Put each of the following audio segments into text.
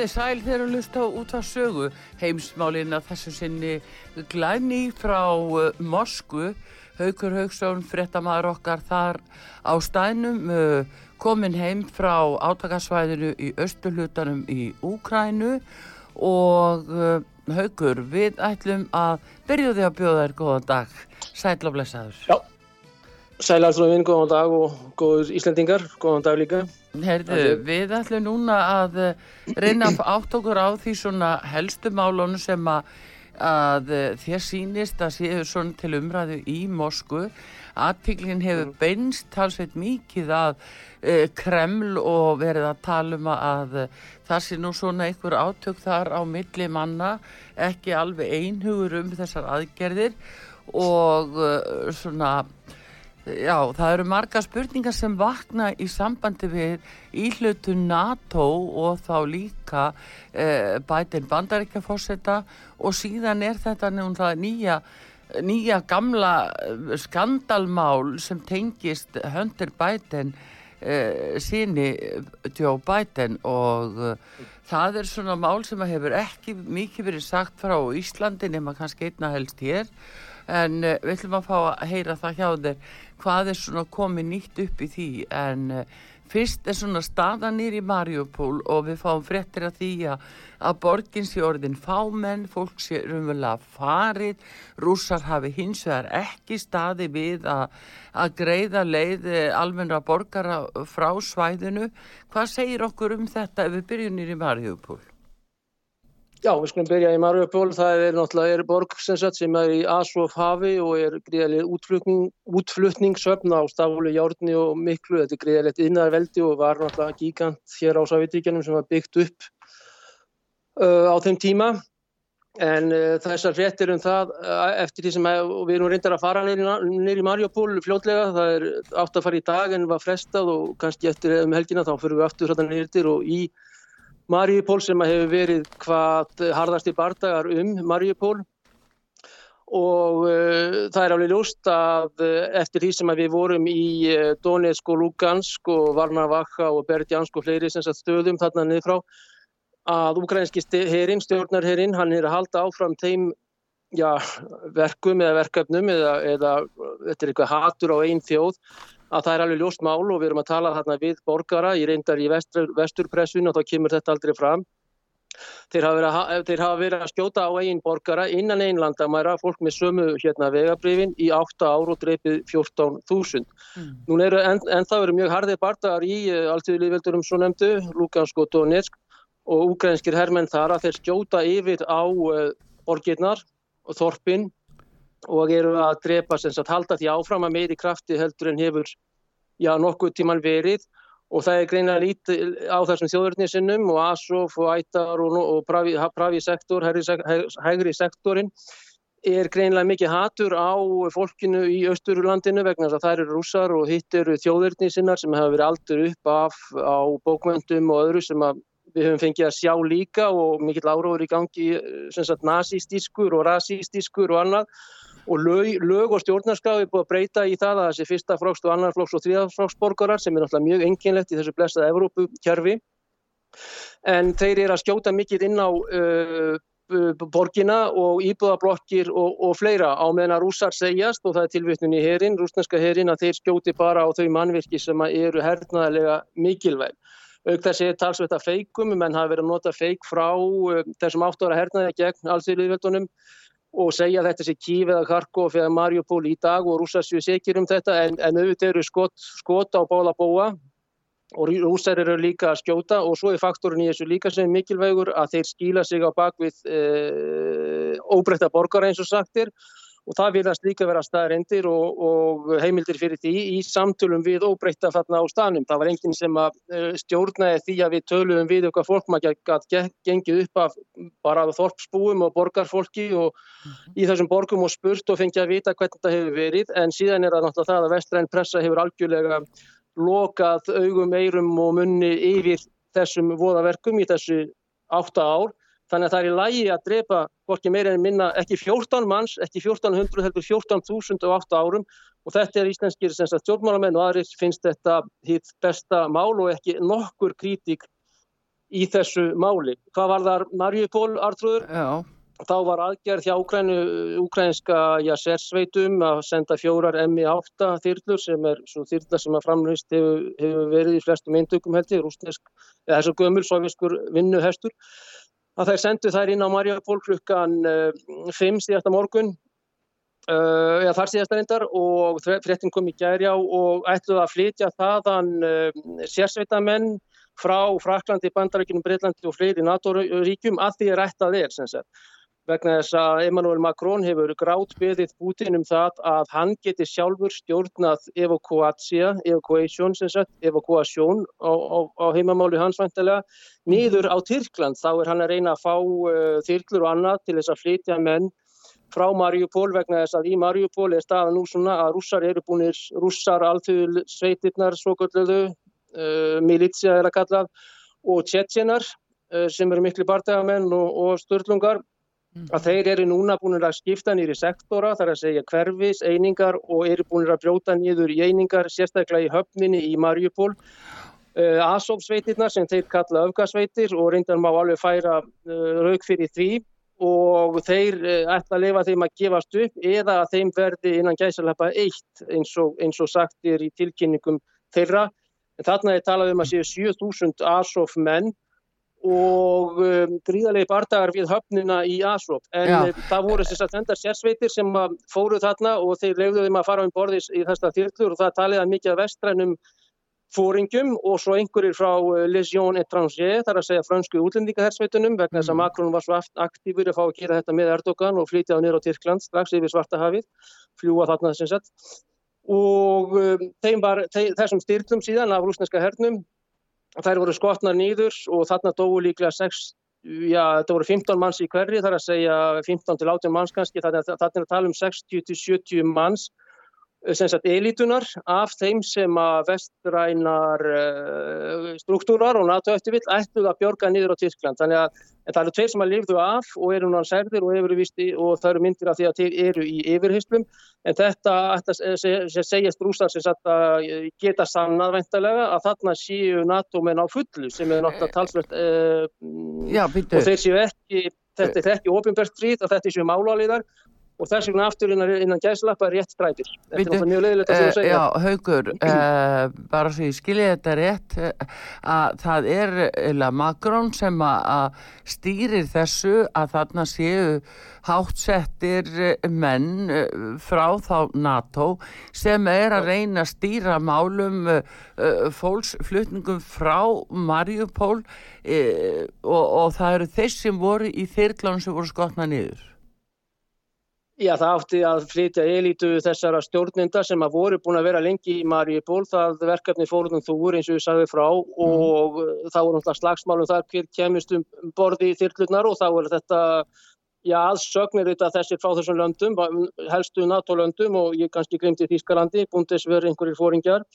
Komið þið sæl þegar að lusta út af sögu heimsmálinn að þessu sinni glæni frá uh, Mosku. Haukur Haugsson, frettamæður okkar þar á stænum uh, komin heim frá átakasvæðinu í östulutanum í Úkrænu og uh, Haukur, við ætlum að byrju því að bjóða þér góðan dag. Sæl og blessaður. Já, sæl alltaf minn, góðan dag og góður Íslandingar, góðan dag líka Herðu, við ætlum núna að eh, reyna átt okkur á því svona helstu málunum sem að, að eh, þér sínist að séu svona til umræðu í Mosku. Aðtíklinn hefur beinst talsveit mikið að e, Kreml og verið að tala um að það sé nú svona einhver átök þar á milli manna, ekki alveg einhugur um þessar aðgerðir og svona Já, það eru marga spurningar sem vakna í sambandi við íhlutu NATO og þá líka eh, bætin bandaríkjafósetta og síðan er þetta nýja, nýja gamla eh, skandalmál sem tengist höndir bætin eh, síni Joe Biden og eh, það er svona mál sem hefur ekki mikið verið sagt frá Íslandi nema kannski einna helst hér. En uh, við ætlum að fá að heyra það hjá þér hvað er svona komið nýtt upp í því en uh, fyrst er svona staðanir í Mariupol og við fáum fréttir að því að, borgin sé orðin fámenn, fólk sé umverulega farið, rússar hafi hins vegar ekki staði við að, að greiða leið eh, almenna borgara frá svæðinu. Hvað segir okkur um þetta ef við byrjum nýri Mariupol? Já, við skulum byrja í Mariupol. Það er náttúrulega er borg sem, sagt, sem er í Asov hafi og er gríðarlega útflutning, útflutningssöfn á staflu, járni og miklu. Þetta er gríðarlegt innarveldi og var náttúrulega gíkant hér á Sávítíkjanum sem var byggt upp uh, á þeim tíma. En uh, þessar fréttir um það uh, eftir því sem að, við erum reyndar að fara neyri Mariupol fljótlega. Það er átt að fara í dag en var frestað og kannski eftir um helgina þá fyrir við aftur neyrir og í Mariupol sem hefur verið hvað harðasti bardagar um Mariupol. Og uh, það er alveg ljóst að uh, eftir því sem við vorum í uh, Donetsk og Lugansk og Varnavakka og Berdjansk og fleiri stöðum þarna niður frá að ukrainski herin, stjórnarherin, hann er að halda áfram þeim já, verkum eða verkefnum eða, eða þetta er eitthvað hatur á einn þjóð að það er alveg ljóst mál og við erum að tala þarna við borgara, ég reyndar í vestur, vesturpressun og þá kemur þetta aldrei fram. Þeir hafa, verið, þeir hafa verið að skjóta á eigin borgara innan einn landamæra, fólk með sömu hérna, vegabrifin í 8 ár og dreipið 14.000. Mm. Nú eru en, en það verið mjög harðið bardagar í eh, alltíðliðveldurum svo nefndu, Lugansk og Donetsk og ukrainskir herrmenn þar að þeir skjóta yfir á uh, borgirnar og þorpin og eru að drepa sem sagt halda því áfram að meiri krafti heldur en hefur já nokkuð tíman verið. Og það er greinlega lítið á þessum þjóðurnissinnum og ASOF og ættar og, og pravi, pravi sektor, hægri, sektorin er greinlega mikið hatur á fólkinu í Östurlandinu vegna þess að það eru rússar og hitt eru þjóðurnissinnar sem hafa verið aldur upp af á bókmöndum og öðru sem að við höfum fengið að sjá líka og mikill áróður í gangi sagt, nazistískur og rasistískur og annað og lög, lög og stjórnarskaf er búið að breyta í það að þessi fyrsta flokks og annar flokks og þriðaflokksborgarar sem er náttúrulega mjög enginlegt í þessu blessaða Evrópukjörfi en þeir eru að skjóta mikill inn á uh, borgina og íbúðablokkir og, og fleira á meðan að rúsar segjast og það er tilvittnum í herin, rúsneska herin að þeir skjóti bara á þau mannvirki sem eru hernaðilega mikilvæg. Auk þessi er talsveit að feikum, menn hafa verið að nota feik frá uh, þessum átt ára hernaði gegn allsýrliðveldunum og segja þetta sé Kív eða Kharkov eða Mariupol í dag og rúsar séu sekir um þetta en, en auðvitað eru skot, skot á bóla bóa og rúsar eru líka að skjóta og svo er faktorinn í þessu líka sem mikilvægur að þeir skýla sig á bakvið e, óbreytta borgar eins og sagtir og það vilast líka vera staðarendir og, og heimildir fyrir því í samtölum við óbreytta þarna á stanum. Það var enginn sem að e, stjórnaði því að við töluðum við okkar fólk maður gæti gengið upp af bara þorpsbúum og borgarfólki og -hmm. í þessum borgum og spurt og fengið að vita hvernig þetta hefur verið en síðan er það náttúrulega það að vestræn pressa hefur algjörlega lokað augum, eirum og munni yfir þessum voðaverkum í þessu átta ár. Þannig að það er í lægi að drepa hvorki meira en minna ekki 14 manns, ekki 1400 heldur 14.000 á átta árum og þetta er íslenskir stjórnmálamenn og aðrir finnst þetta hitt besta mál og ekki nokkur kritík í þessu máli. Hvað var þar Marjupól, Artrúður? Já. Þá var aðgerð hjá Úkrænu, úkrænska sérsveitum að senda fjórar MI8 þyrlur sem er svo þyrla sem að framlýst hefur, hefur verið í flestum eindökum held ég, rúsnesk, eða þessu gömul soviskur vinnuhestur. Að þær sendu þær inn á Marjapól klukkan 5 uh, síðasta morgun, uh, eða þar síðasta reyndar og fréttin kom í gærjá og ætluði að flytja þaðan uh, sérsveitamenn frá Fraklandi, Bandarækjunum, Breitlandi og fleiri NATO-ríkjum að því er ættað er vegna þess að Emmanuel Macron hefur grátbyðið Putin um það að hann geti sjálfur stjórnað evakuatsja, evakuation sem sagt, evakuasjón á, á, á heimamáli hans vantilega, nýður á Tyrkland. Þá er hann að reyna að fá uh, þyrklur og annað til þess að flytja menn frá Mariupol vegna þess að í Mariupol er staðan nú svona að rússar eru búinir, rússar alþjóðul sveitirnar, svokalluðu, uh, militsja er að kallað, og tjetjenar uh, sem eru miklu barndagamenn og, og störtlungar að þeir eru núna búin að skipta nýri sektora, þar að segja hverfis, einingar og eru búin að brjóta nýður í einingar, sérstaklega í höfninni í Marjupól. Uh, Asófsveitirna sem þeir kalla öfgasveitir og reyndan má alveg færa uh, rauk fyrir því og þeir uh, ætla að lefa þeim að gefast upp eða að þeim verði innan gæsalappa eitt eins og, eins og sagt er í tilkynningum þeirra. En þarna er talað um að séu 7000 Asóf menn og um, gríðarlegi bardagar við höfnina í Asrop en Já. Eh, það voru þess að þendar sérsveitir sem fóru þarna og þeir lefðu þeim að fara um borðis í þesta þyrklur og það taliða mikið af vestrænum fóringum og svo einhverjir frá eh, Légion étranger þar að segja fransku útlendingahersveitunum vegna þess mm. að Macron var svo aktífur að fá að gera þetta með Erdogan og flytjaði nýra á Tyrkland strax yfir Svarta hafið, fljúa þarna þess að og um, var, þessum styrklum síðan af rúsneska hernum þær voru skotnar nýður og þarna dói líklega 6, já þetta voru 15 manns í hverri þar að segja 15 til 18 manns kannski, þarna er að tala um 60 til 70 manns elitunar af þeim sem að vestrænar uh, struktúrar og NATO eftir vill ættuð að björga niður á Tyrkland. Þannig að það eru tveir sem að lifðu af og eru náttúrulega særðir og og það eru myndir af því að þeir eru í yfirhyslum. En þetta sem segjast rúsar sem geta sannað veintalega að þarna séu NATO menn á fullu sem er náttúrulega talsvöld uh, og þeir séu ekki, þetta er ekki ofinbært frít og þetta séu máláliðar og þess vegna aftur innan, innan gæslappa er rétt strætir. Þetta er mjög leiðilegt að segja. Já, Haugur, uh, bara svo ég skilja þetta rétt uh, að það er eða Magrón sem að stýrir þessu að þarna séu hátsettir menn uh, frá þá NATO sem er að reyna að stýra málum fólksflutningum frá Mariupól og, og það eru þeir sem voru í þyrklunum sem voru skotna niður. Já, það átti að flytja elítu þessara stjórninda sem að voru búin að vera lengi í Mariupól. Það verkefni fórunum þúur eins og við sagðum frá og mm. þá voru náttúrulega slagsmálum þar hver kemist um borði í þyrlurnar og þá voru þetta, já, aðsögnir þetta þessir frá þessum löndum, helstu NATO-löndum og ég kannski glemti Þískalandi, búndis verið einhverjir fóringjar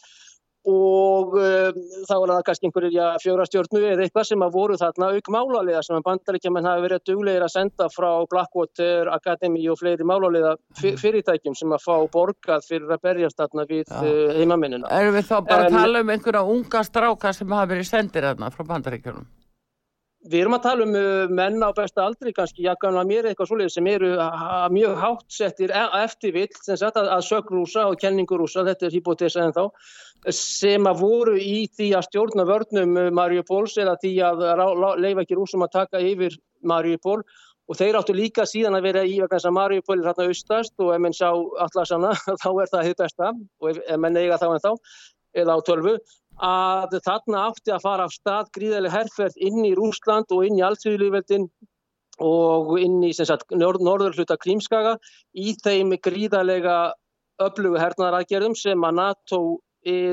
og um, þá er það kannski einhverjir fjórastjórnu eða eitthvað sem að voru þarna auk málarlega sem að bandaríkjaman hafi verið duglegir að senda frá Blackwater Academy og fleiri málarlega fyrirtækjum sem að fá borgað fyrir að berjast þarna við uh, heimamennina. Erum við þá bara að tala um einhverja unga stráka sem hafi verið sendir þarna frá bandaríkjunum? Við erum að tala um uh, menn á besta aldri kannski, jakkan að mér eitthvað svolítið sem eru mjög hátt settir e, eftir vill, sem sagt að, að sögrúsa og kenningurúsa, þetta er hypotesa en þá, sem að voru í því að stjórna vörnum uh, Mariupóls eða því að leifa ekki rúsum að taka yfir Mariupól og þeir áttu líka síðan að vera í vegna þess að Mariupól er hérna austast og ef menn sjá allarsana þá er það hitt besta. Og ef menn eiga þá en þá eða á tölvu að þarna átti að fara af stað gríðarlega herrferð inn í Rúsland og inn í allsvíðlífveldin og inn í norð, norður hluta Krímskaga í þeim gríðarlega öflugu hernaðaraðgerðum sem að NATO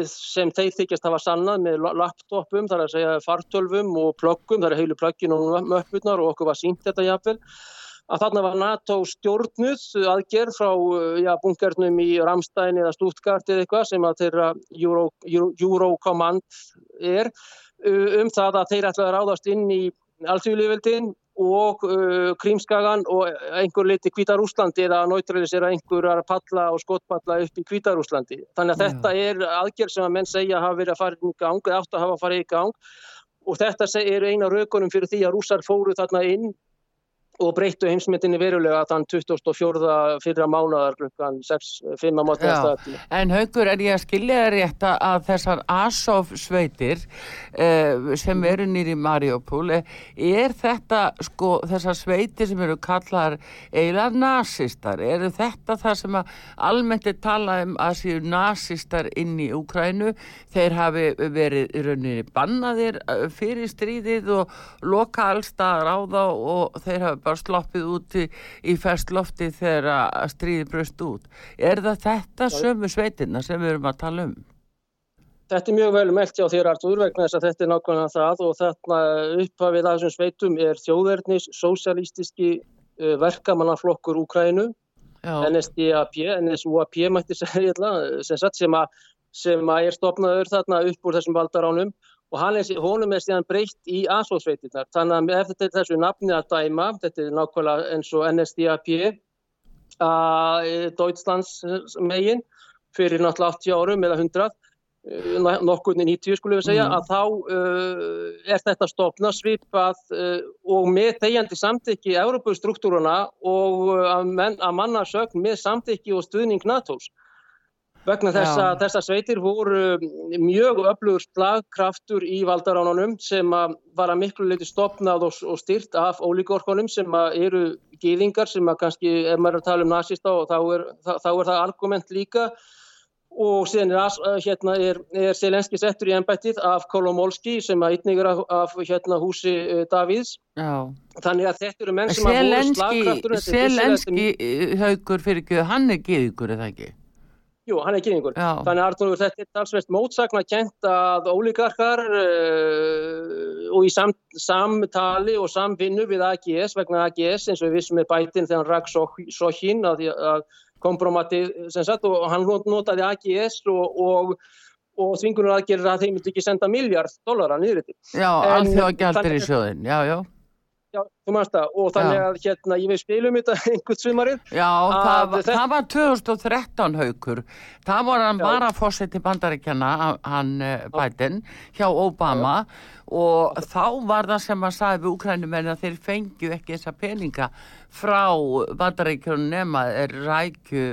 sem þeir þykjast hafa sannað með laptopum, þar að segja fartölvum og plöggum, þar er heilu plöggin og möppurnar og okkur var sínt þetta jáfnvel að þarna var NATO stjórnuð aðgerð frá já, bunkernum í Ramstein eða Stuttgart eða eitthvað sem að þeirra Euro, Euro, Eurocommand er um það að þeir ætlaði að ráðast inn í alltfjölífildin og uh, Krímskagan og einhver liti Kvítarúslandi eða náttúrulega einhver að palla og skotpalla upp í Kvítarúslandi. Þannig að mm. þetta er aðgerð sem að menn segja hafa verið að fara í gang eða átt að hafa að fara í gang og þetta er eina raukunum fyrir því að rúsar fóru þarna inn og breyttu heimsmyndinni verulega þann 24. fyrra mánuðar klukkan 6-5 á mótnæðastætti. En haugur er ég að skilja það rétt að þessar Azov sveitir eh, sem eru nýri Mariupol, er þetta sko þessar sveitir sem eru kallar eiginlega nazistar, eru þetta það sem að almennt er talað um að séu nazistar inn í Ukrænu, þeir hafi verið í rauninni bannaðir eh, fyrir stríðið og loka allstaðar á þá og þeir hafi bara sloppið út í, festlofti þegar stríði bröst út. Er það þetta sömu sveitina sem við erum að tala um? Þetta er mjög vel meld hjá þér Artur vegna þess að þetta er nákvæmlega það og þarna upphafið af þessum sveitum er þjóðverðnis, sósialístiski uh, verkamannaflokkur Úkrænu, NSDAP, NSUAP mætti segja sem, sem, sem að er stopnaður þarna upp úr þessum valdaránum og er, honum er síðan breytt í ASO-sveitirnar. Þannig að ef þetta er þessu nafni að dæma, þetta er nákvæmlega eins og NSDAP, að Deutschlands megin fyrir náttúrulega 80 árum eða 100, eh, nokkurni 90 skulum við segja, mm. að þá uh, er þetta stopna svipað uh, og með þegjandi samtykki Európa-struktúruna og að, men, að mannarsögn með samtykki og stuðning NATO-s vegna þess að þessar sveitir voru mjög öflugur slagkraftur í valdaránunum sem var að miklu leiti stopnað og, og styrt af ólíkorkonum sem eru gýðingar sem að kannski, ef maður er að tala um nazista þá er, þá, þá er það argument líka og síðan er, hérna, er, er Selenski settur í ennbættið af Kolomolski sem að ytningur af, af hérna, húsi uh, Davíðs Já. þannig að þetta eru menn sem að voru slagkraftur Selenski haugur fyrir ekki, hann er gýðingur eða ekki? Jú, hann er kynningur. Þannig að Arnur, þetta er alls veist mótsakna kent að ólíkarkar uh, og í sam, samtali og samvinnu við AGS vegna AGS eins og við vissum með bætin þegar hann rakk Sokhin að, að kompromati sem sagt og hann notaði AGS og, og, og þvingunur aðgerið að þeim myndi ekki senda miljard dólara niður þetta. Já, alþjóða gældir í sjóðin, já, já. Já, þú mannst það og þannig að hérna ég vil spilum þetta einhvern sumarið. Já, það var, það var 2013 haugur. Það var hann bara að fórsett í bandaríkjana, hann eh, Biden, hjá Obama Já. og þá var það sem að sagði við úkrænumenni að þeir fengju ekki þessa peninga frá bandaríkjana nema er rækju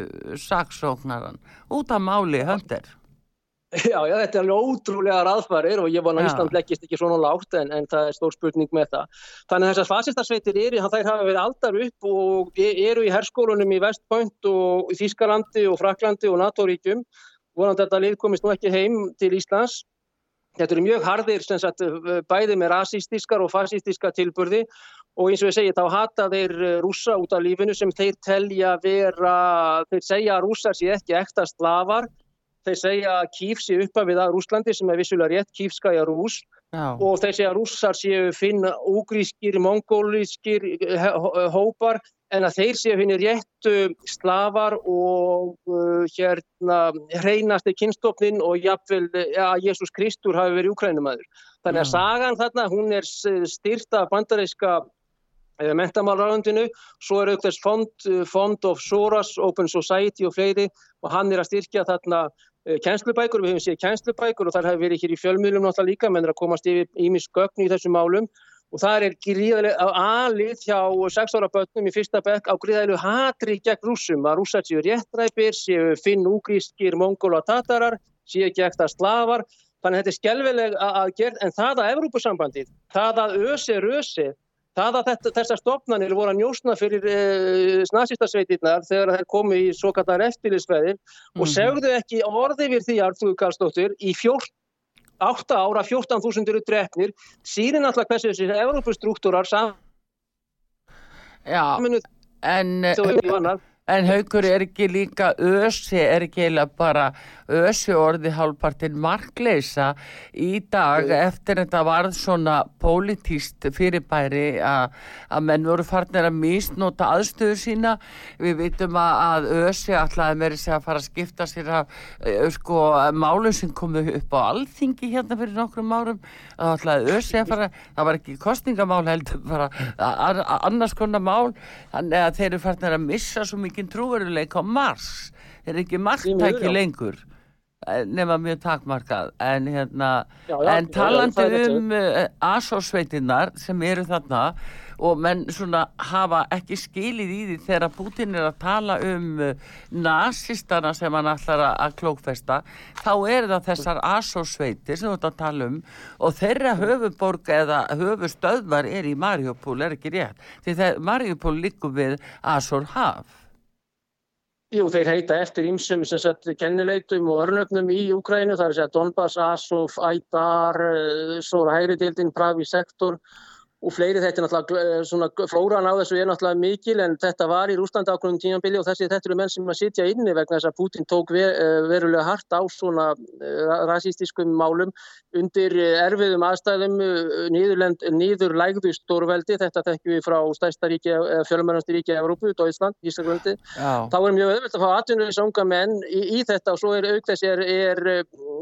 saksóknaran út af máli höndir. Já, já, þetta er alveg ótrúlega raðfærir og ég vona að Ísland leggist ekki svona lágt en, en það er stór spurning með það. Þannig að þessar fasistarsveitir eru, þær hafa verið aldar upp og e, eru í herskólunum í Vestpoint og í Þískalandi og Fraklandi og NATO-ríkjum. Vonandi að þetta lið komist nú ekki heim til Íslands. Þetta eru mjög hardir, sagt, bæði með rasístískar og fasístíska tilburði og eins og ég segi þá hata þeir rúsa út af lífinu sem þeir telja vera, þeir segja að rússar sé ekki ekta slafar þeir segja að Kíf sé uppa við að Rúslandi sem er vissulega rétt, Kífskæja Rús Já. og þeir segja að rússar séu finna úgrískir, mongólískir hópar en að þeir séu henni réttu slavar og uh, hérna hreinasti kynstofnin og jafnvel ja, Jésús Kristur hafi verið úkrænumæður. Þannig að sagan þarna, hún er styrta bandaríska eh, mentamálraðundinu, svo er aukþess fond, fond of Soros, Open Society og fleiri og hann er að styrkja þarna kænslubækur, við hefum séð kænslubækur og þar hefur verið hér í fjölmiðlum náttúrulega líka, menn er að komast yfir ímisgögn í þessum málum. Og það er gríðarlega aðlið hjá sex ára börnum í fyrsta bekk á gríðarlegu hatri gegn rúsum að rússar séu réttræpir, séu finn-úgrískir mongóla tatarar, séu gegn það slafar, þannig að þetta er skjálfileg að gera, en það að Evrópusambandið, það að ösi rösi, það að þetta, þessar stopnarnir voru að njósna fyrir e, eh, snasistasveitirnar þegar þeir komu í svo kallar eftirlisveðir mm -hmm. og mhm. segðu ekki orði við því Artur Karlsdóttir í 14 8 ára 14.000 eru drefnir síðan alltaf hversu þessi Európustruktúrar saman Já, en En haugur er ekki líka ösi, er ekki eða bara ösi orði hálfpartin markleisa í dag eftir þetta varð svona pólitíst fyrirbæri að menn voru farnir að mísnota aðstöðu sína. Við vitum að ösi alltaf meiri segja að fara að skipta sér af sko málum sem komu upp á alþingi hérna fyrir nokkrum árum. Alltaf ösi að fara, það var ekki kostningamál heldur, bara annars konar mál. Þannig að þeir eru farnir að missa svo mikið mikinn trúveruleik á Mars. Þeir eru ekki marktæki lengur? Eh, nema mjög takmarkað. En hérna já, já, en talandi já, um uh, eh, asósveitinnar sem eru þarna og menn svona hafa ekki skilið í því þegar Putin er að tala um uh, nazistana sem hann ætlar að klókfesta þá er það þessar asósveitir sem þú ætlar að tala um og þeirra höfuborg eða höfustöðvar er í Mariupol, er ekki rétt? Því Mariupol likur við Asór haf Jú, þeir heita eftir ímsum kennileitum og örnöfnum í Úkrænu, það er að Donbass, Azov, Aidar, eh, Sóra Hægridildin, Pravi sektor og fleiri þetta er náttúrulega eh, svona flóran á þessu er náttúrulega mikil en þetta var í Rúslanda ákveðum tímanbili og þessi þetta eru menn sem að sitja inni vegna þess að Putin tók eh, verulega hart á svona eh, rasistiskum málum undir erfiðum aðstæðum nýðurlægðu stórveldi. Þetta tekjum við frá stærsta ríki fjölmennasti ríki af Európu, Dóísland, Íslandvöldi þá er mjög öðvöld að fá atvinnuðis unga menn í, í þetta og svo er auk þessi er, er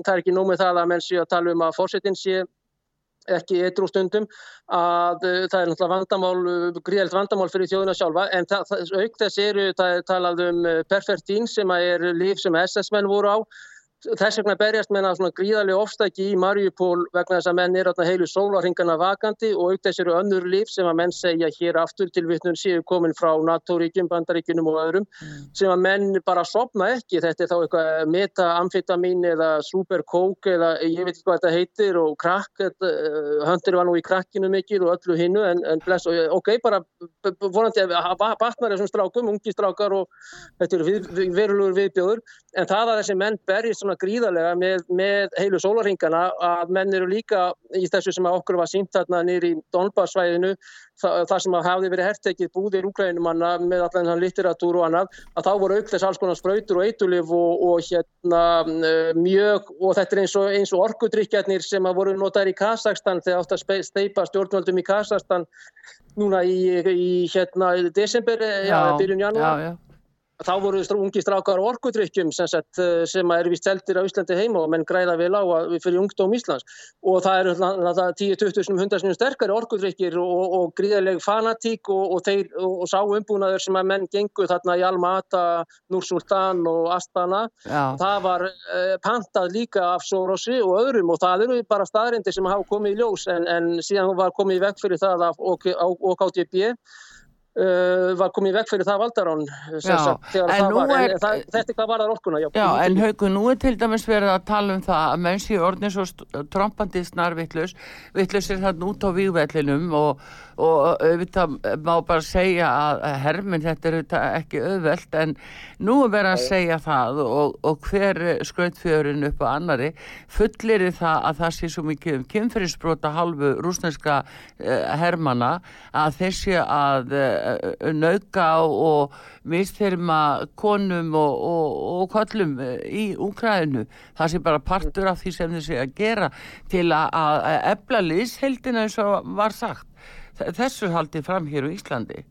það er ekki nómið það að menn sé að tala um að fórsetin sé ekki eitthrú stundum að uh, það er náttúrulega vandamál, uh, gríðalt vandamál fyrir þjóðuna sjálfa en það, auk þess eru, það er talað um uh, Perfectín sem er líf sem SS-menn voru á þess vegna berjast menna svona gríðarlega ofstæki í Mariupol vegna þess að menn er heilu sólarhingana vakandi og auktast eru önnur líf sem að menn segja hér aftur til vittnum séu komin frá NATO-ríkjum, bandaríkjunum og öðrum mm. sem að menn bara sopna ekki, þetta er þá eitthvað metaamfetamin eða supercoke eða ég veit ekki hvað þetta heitir og krakk, höndir var nú í krakkinu mikið og öllu hinnu en, en bless, ok, bara vonandi að batnar þessum strákum, ungi strákar og þetta eru við, verulegur viðbjóður en það að þessi menn berjist svona gríðarlega með, með heilu sólarhingana að menn eru líka í þessu sem okkur var sínt þarna nýri í Donbass-svæðinu það, það sem hafði verið herrtekið búðir úkrænumanna með allan hann litteratúr og annað að þá voru auk þess alls konar spröytur og eitulif og, og hérna mjög og þetta er eins og, eins og orkudrykjarnir sem að voru notaður í Kazakstan þegar átt að steipa stjórnvöldum í Kazakstan núna í, í hérna desember, já, byrjun janúar Þá voru ungi strákar orkudrykkjum sem, sagt, eh, sem er vist seldir á Íslandi heima og menn græða vel á fyrir ungdóm Íslands og það eru 10-20 100 sterkari orkudrykkir og, og gríðarleg fanatík og, og, þeir, og sá umbúnaður sem að menn gengu þarna í Almata, Núrsultan og Astana. Já. Það var eh, pantað líka af Sorosi og öðrum og það eru bara staðrindir sem hafa komið í ljós en, en síðan var komið í veg fyrir það af OKTB Uh, var komið vekk fyrir það valdarán sagt, það var, er, en það, þetta er hvað var það orkuna já, já en haugu, nú er til dæmis verið að tala um það að menn séu orðin svo trompandi snarvittlus vittlus er það út á výgvellinum og, og auðvitað má bara segja að herminn þetta er ekki auðvelt en nú er verið að segja það og, og hver skrautfjörun upp á annari fullir það að það sé svo mikið um kynferðisbrota halvu rúsneska eh, hermana að þessi að Eh, nauka og mistherma konum og, og, og kollum eh, í Úkræðinu. Það sé bara partur af því sem þið sé að gera til að ebla liðsheldina eins og var sagt. Þessu haldi fram hér á Íslandi.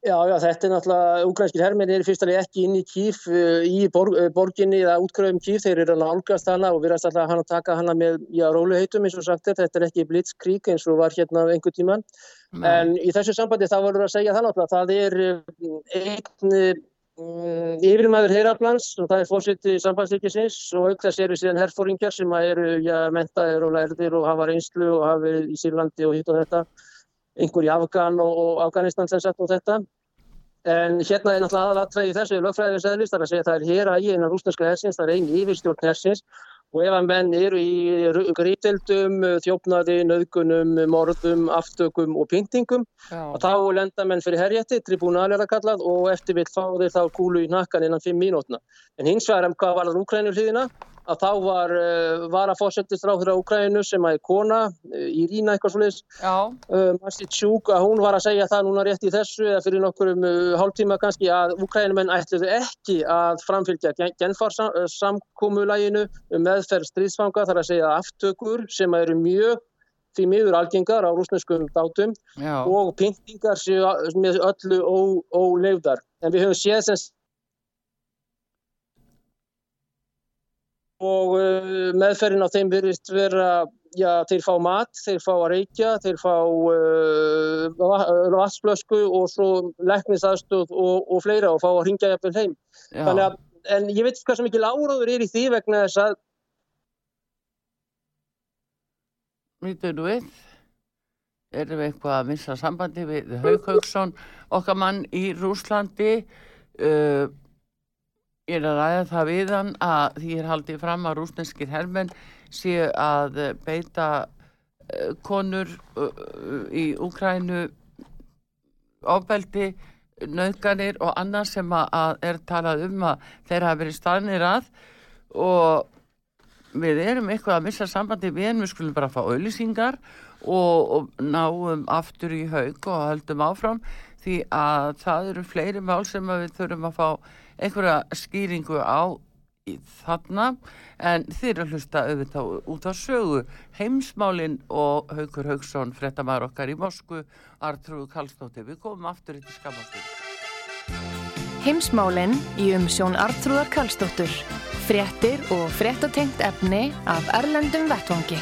Já, já, þetta er náttúrulega, ukrainskir hermenn er fyrst alveg ekki inn í kýf í borg, borginni eða útgröðum kýf, þeir eru alveg álgast hana og virðast alltaf hann að taka hana með, já, róluheitum eins og sagt er, þetta er ekki blitzkrík eins og var hérna einhver tíman, mm. en í þessu sambandi þá voru að segja það náttúrulega, það er einn um, yfirmæður heyraflans og það er fórsýtti sambandsleikisins og auk þess eru síðan herfóringjar sem eru, já, mentaðir og lærðir og hafa reynslu og hafa í Sýrlandi og hitt og þetta einhver í Afgan og Afganistan sem sett og þetta. En hérna er náttúrulega aðalattræði þessu lögfræðið sæðlist, það er að það er hér að ég innan rúsneska hersins, það er einn yfirstjórn hersins og ef að menn eru í gríteldum, þjófnaði, nöðgunum, morðum, aftökum og pyntingum, þá lenda menn fyrir herjætti, tribunal er það kallað og eftir vil fá þeir þá kúlu í nakkan innan 5 mínútna. En hins vegar, hvað var það Úkrænur hlýðina? Að þá var uh, varafósettistráður á Ukraínu sem að er kona, uh, Írína eitthvað svolítið, uh, Masitsjúk, að hún var að segja það núna rétt í þessu eða fyrir nokkur um hálftíma kannski að Ukraínumenn ætluðu ekki að framfylgja genfarsamkómulæginu um meðferð stríðsfanga þar að segja aftökur sem eru mjög því miður algengar á rúsneskum dátum Já. og pyntingar með öllu óleifdar. En við höfum séð sem og uh, meðferðin á þeim verist vera, já, þeir fá mat, þeir fá að reykja, þeir fá uh, vatsblösku og svo leknisaðstöð og, og fleira og fá að ringja jafnvel heim. Að, en ég veit hvað sem ekki láraður er í því vegna þess að Mýtur þú við? Erum við eitthvað að missa sambandi við Haug Haugsson, okkar mann í Rúslandi? Uh, Ég er að ræða það við hann að því er haldið fram að rúsneskir hermenn séu að beita uh, konur uh, í Úkrænu ofbeldi, nöðganir og annað sem að er talað um að þeir hafa verið staðnir að. Og við erum eitthvað að missa sambandi við en við skulum bara fá auðlýsingar og, og náum aftur í haug og höldum áfram því að það eru fleiri mál sem við þurfum að fá einhverja skýringu á þarna en þeir að hlusta auðvitað út á sögu. Heimsmálinn og Haugur Haugsson frettamæður okkar í Moskvu Artrúð Kallstóttir, við komum aftur í skamastund Heimsmálinn í umsjón Artrúðar Kallstóttur frettir og frettatengt efni af Erlendum Vettvangi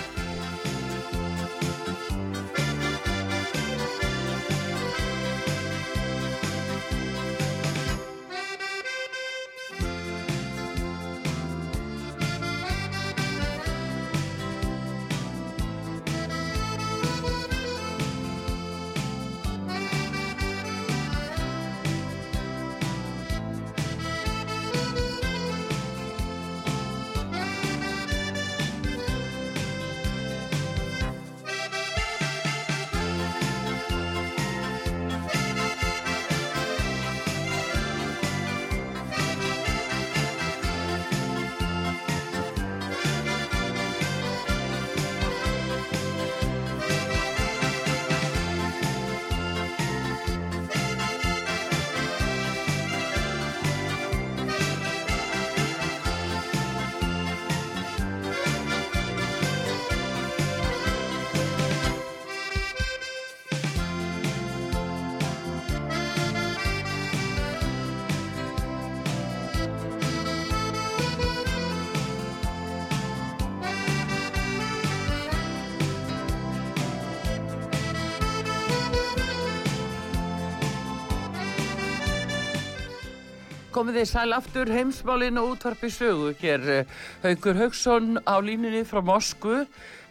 komið þið sæl aftur heimsmálinu útvarpi sögu hér eh, Haugur Haugsson á línunni frá Mosku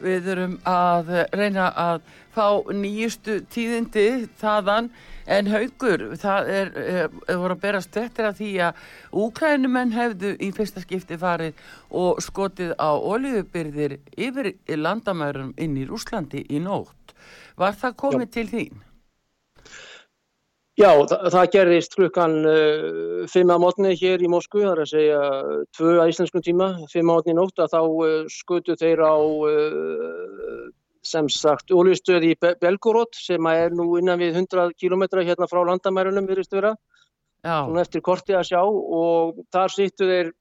við erum að reyna að fá nýjustu tíðindi þaðan en Haugur það er, er, eh, er voru að bera stettir af því að úkrænumenn hefðu í fyrsta skipti farið og skotið á olíubyrðir yfir landamærum inn í Úslandi í nótt var það komið Já. til þín? Já, það, það gerðist klukkan uh, fimm að mótni hér í Moskvu, það er að segja tvö að íslenskum tíma, fimm að mótni nótt að þá uh, skutu þeir á uh, sem sagt ólustöði í Be Belgorod sem er nú innan við 100 km hérna frá landamærunum virðist vera, svona eftir korti að sjá og þar sýttu þeir,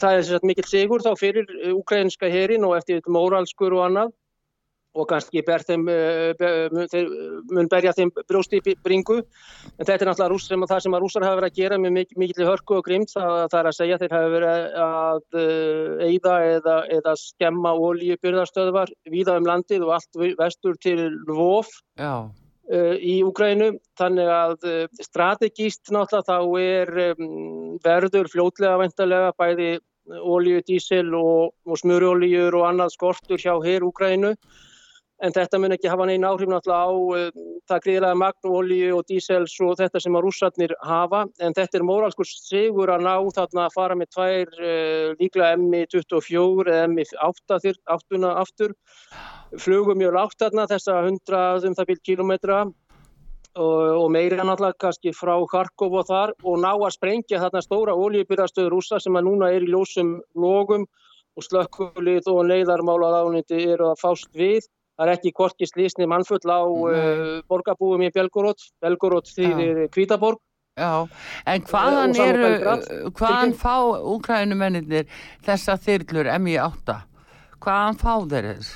það er sérstaklega mikill sigur þá fyrir ukrainska herin og eftir móralskur og annað og kannski þeim, þeir mun berja þeim brjósti bringu. En þetta er náttúrulega rús, sem, það sem að rúsar hafa verið að gera með mik mikil hörku og grimt það, það er að segja þeir hafa verið að eigða eða, eða skemma oljubyrðarstöðvar víða um landið og allt vestur til Lvov Já. í Úgrænu þannig að strategíst náttúrulega þá er um, verður fljótlega vendarlega bæði ólíu, dísil og, og smurjóljur og annað skortur hjá hér Úgrænu en þetta mun ekki hafa neina áhrif náttúrulega á uh, það gríðilega magn, ólíu og dísels og þetta sem að rússarnir hafa. En þetta er móralskur sigur að ná þarna að fara með tvær líklega MI24 eða MI8 áttuna aftur. Flugum mjög lágt þarna þessa 100 um það byrj kilometra og, og meira náttúrulega kannski frá Kharkov og þar. Og ná að sprengja þarna stóra oljubyrjastöður rúsa sem að núna er í ljósum logum og slökkulið og neyðarmála ráðniti eru að fást við. Það er ekki korki slísni mannfull á uh, borgarbúum í Belgorod. Belgorod þýðir Kvítaborg. Já, en hvaðan eru, hvaðan fá úkrænumennir þessa þyrlur MI8? Hvaðan fá þeir þess?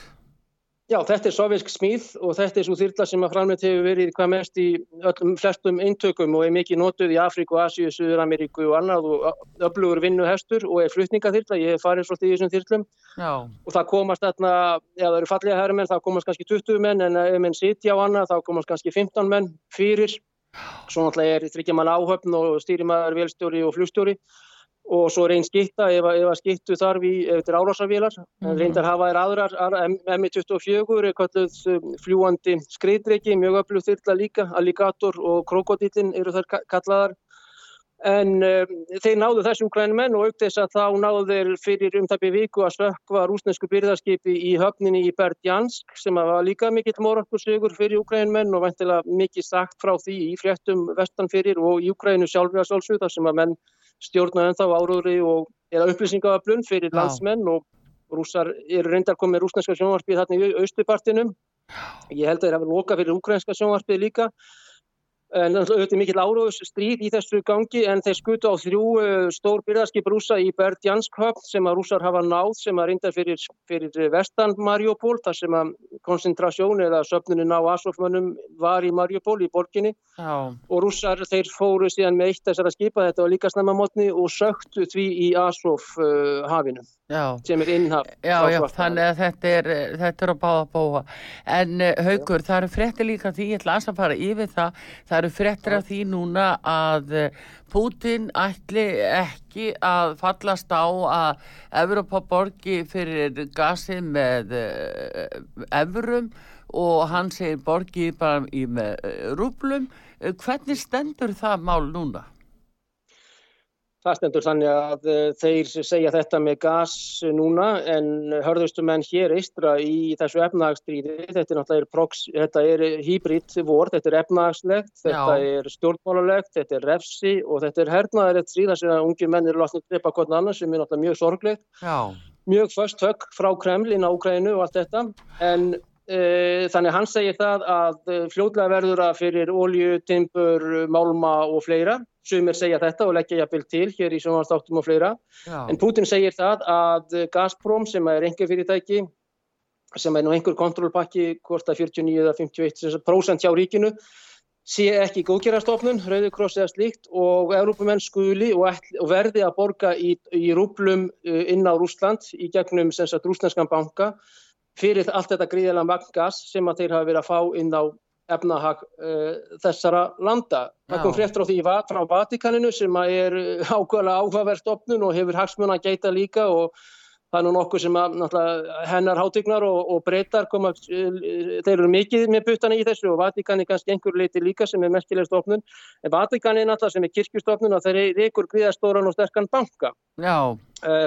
Já, þetta er sovisk smíð og þetta er svo þyrla sem að framleitt hefur verið hvað mest í öllum flestum eintökum og er mikið notuð í Afríku, Asíu, Suður Ameríku og annað og öflugur vinnuhestur og er flutningaþyrla, ég hef farið svolítið í þessum þyrlum. Já. og það komast þarna, já það eru fallega herrmenn, það komast kannski 20 menn en ef menn sitja á annað þá komast kannski 15 menn fyrir, svo náttúrulega er þryggja mann áhöfn og stýrimaður, velstjóri og flugstjóri og svo reyn skitta ef, að skittu þarf í eftir árásavílar mm reyndar hafa þær aðrar M24 er kalluð um, fljúandi skreitreiki, mjög öflug þyrla líka alligator og krokodillin eru þær kallaðar. En um, þeir náðu þessum grænumenn og aukt þess að þá náðu þeir fyrir umtæpi viku að sökva rúsnesku byrðarskipi í höfninni í Berdjansk sem var líka mikill morarkursögur fyrir Ukraínumenn og veintilega mikið sagt frá því í fréttum vestanfyrir og í Ukraínu sjálfur að sjálfsögða sem að menn stjórna ennþá áróðri og eða upplýsingaöflun fyrir Já. landsmenn og rússar eru reyndar komið rúsneska sjónvarpið þarna í austupartinum. Ég held að þeir hafa lokað fyrir ukrainska sjónvarpið líka en auðvitað mikill áróðus stríð í þessu gangi en þeir skutu á þrjú uh, stór byrðarskip rúsa í Berdjansk-höfn sem að rúsar hafa náð sem að reynda fyrir, fyrir vestan Mariupol þar sem að koncentrasjón eða söfnunin á Asofmannum var í Mariupol í borginni Já. og rúsar þeir fóru síðan með eitt þessara skipa þetta var líka snemmamotni og söktu því í Asof uh, hafinu Já. sem er innhaf Já, já, þannig að þetta er, þetta er að báða bóa en uh, haugur, það eru frettir líka því, ég ætla að fara yfir það það eru frettir af því núna að uh, Putin ætli ekki að fallast á að Evropa borgi fyrir gasi með uh, eurum og hann segir borgi bara í með rúblum hvernig stendur það mál núna? Það stendur þannig að eh, þeir segja þetta með gas núna en hörðustu menn hér eistra í þessu efnagstríði, þetta er náttúrulega prox, þetta er hýbrit vor, þetta er efnagslegt, þetta Já. er stjórnmálulegt, þetta er refsi og þetta er hernaðar eitt stríð þar sem að ungi menn eru látnið að drepa hvort annar sem er náttúrulega mjög sorglegt, Já. mjög först högg frá Kremlin á Ukraínu og allt þetta en e, þannig hann segir það að fljóðlega verður að fyrir ólju, timpur, málma og fleira Sumir segja þetta og leggja jafnvel til hér í sjónvannstáttum og fleira. Já. En Putin segir það að Gazprom sem er enga fyrirtæki, sem er nú einhver kontrollpakki, hvort að 49 eða 51% hjá ríkinu, sé ekki góðgerastofnun, Rauðurkross eða slíkt og Európumenn skuli og, og verði að borga í, í rúplum uh, inn á Rúsland í gegnum rúslandskan banka fyrir allt þetta gríðilega magngas sem að þeir hafa verið að fá inn á efnahag uh, þessara landa. Það kom fréttur á því frá Vatikaninu sem er ákvæmlega áhugaverst opnun og hefur hagsmun að geita líka og það er nú nokkuð sem að hennar hátignar og, og breytar koma, eh, þeir eru mikið með butana í þessu og Vatikani kannski einhver leiti líka sem er merkileg stofnun. En Vatikani er náttúrulega sem er kirkjustofnun og þeir eru ykkur gríðastóran og sterkan banka. Já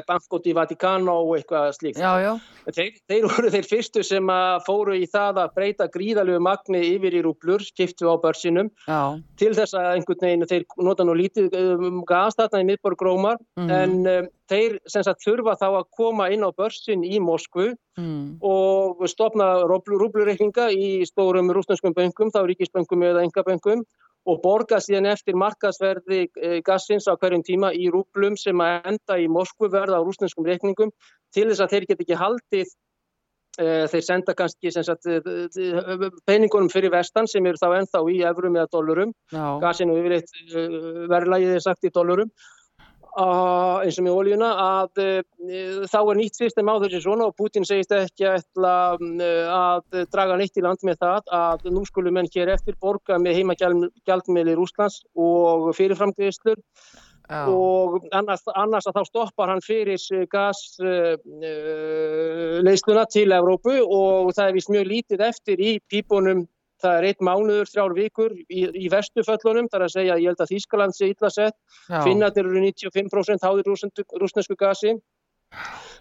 Banco di Vaticano og eitthvað slíkt. Já, já. Þeir, þeir voru þeir fyrstu sem fóru í það að breyta gríðalögu magni yfir í rúplur, skiptu á börsinum, já. til þess að einhvern veginn þeir nota nú lítið um, gas þarna í miðborg Rómar, mm. en um, þeir sagt, þurfa þá að koma inn á börsin í Moskvu mm. og stopna rúplurreikninga í stórum rúsnarskum böngum, þá ríkisböngum eða engaböngum og borga síðan eftir markasverði eh, gassins á hverjum tíma í rúplum sem að enda í Moskvu verða á rúsneskum reikningum til þess að þeir get ekki haldið þeir senda kannski sagt, peningunum fyrir vestan sem eru þá ennþá í eurum eða dólarum, gasinu yfirleitt verðlægið er sagt í dólarum eins og með oljuna að uh, þá er nýtt system á þessu svona og Putin segist ekki ætla, uh, að draga neitt í land með það að nú skulum menn hér eftir borga með heimagjaldmiðli Rúslands og fyrirframgriðslur oh. og annars, annars að þá stoppar hann fyrir gasleysluna uh, til Evrópu og það er vist mjög lítið eftir í pípunum það er eitt mánuður, þrjár vikur í, í vestuföllunum, þar að segja ég held að Þískaland sé illa sett, finnatir eru 95% háðir rúsnesku gasi.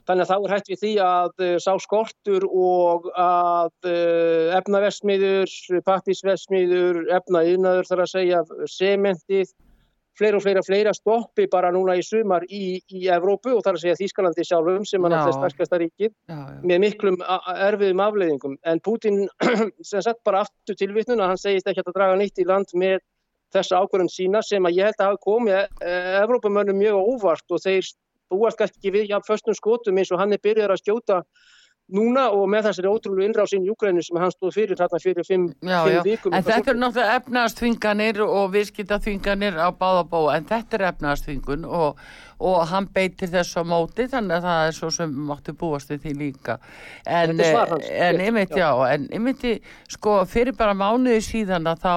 Þannig að þá er hægt við því að uh, sá skortur og að uh, efnaversmiður, pappisversmiður, efnaiðnaður þar að segja sementið fleira og fleira, fleira stoppi bara núna í sumar í, í Evrópu og þar að segja Þískalandi sjálfum sem er alltaf sterkasta ríkið með miklum erfiðum afleiðingum. En Putin sem sett bara aftur til vittnuna, hann segist ekki að draga nýtt í land með þessa ákvörðum sína sem að ég held að hafa komið eh, Evrópamönnum mjög óvart og þeir búast ekki við jafn föstum skotum eins og hann er byrjar að skjóta núna og með þessari ótrúlu innrásin í Júgrænu sem hann stóð fyrir þarna fyrir fimm, já, fimm já. vikum. En þetta er náttúrulega efnaðastvinganir og viðskiptaþvinganir á báða bó en þetta er efnaðastvingun og og hann beitir þess á móti þannig að það er svo sem máttu búast við því líka. En, en ymmit já, en ymmit sko fyrir bara mánuði síðan að þá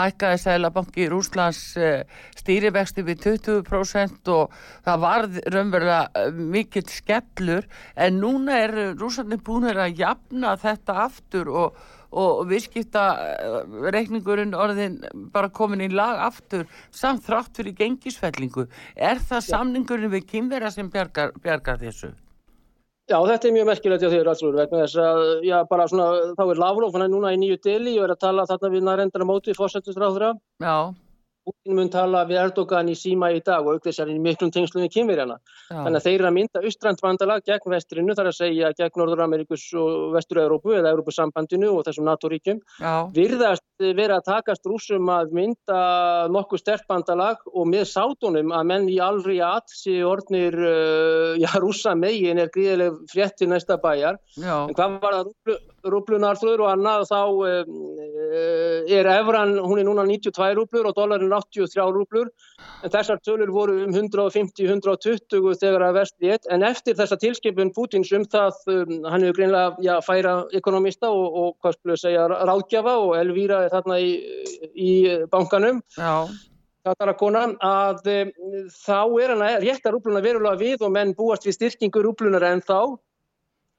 hækkaði Sælabanki Rúslands uh, stýrivexti við 20% og það var raunverulega uh, mikill skellur. En núna er Rúslandin búin að jafna þetta aftur og og viðskipta reikningurinn orðin bara komin í lag aftur samt þrátt fyrir gengisfellingu. Er það samningurinn við kynverða sem bjargar, bjargar þessu? Já, þetta er mjög merkilegt hjá þér allur vegna þess að, já, bara svona, þá er Lavrov, hann er núna í nýju deli og er að tala þarna við nærendara móti fórsættisráðra. Já. Putin mun tala við Erdogan í síma í dag og aukþessar í miklum tengslum við kynverjana. Þannig að þeir eru að mynda austrandvandalag gegn vestrinu, þar að segja gegn Norður-Amerikus og Vestur-Európu eða Európusambandinu og þessum NATO-ríkjum. Virðast vera að takast rúsum að mynda nokkuð sterkbandalag og með sátunum að menn í alri aðsi orðnir, uh, já, rúsa megin er gríðileg frétt til næsta bæjar. Já. En hvað var það rúblunarþröður og annað þá um, er efran, hún er núna 92 rúblur og dólarin 83 rúblur en þessar tölur voru um 150-120 þegar að vest við en eftir þessa tilskipun Pútins um það um, hann hefur greinlega já, færa ekonomista og, og hvað skulle ég segja ráðgjafa og Elvíra er þarna í, í bankanum. Já. Katarakona, að um, þá er hann að rétta rúbluna verulega við og menn búast við styrkingu rúblunar en þá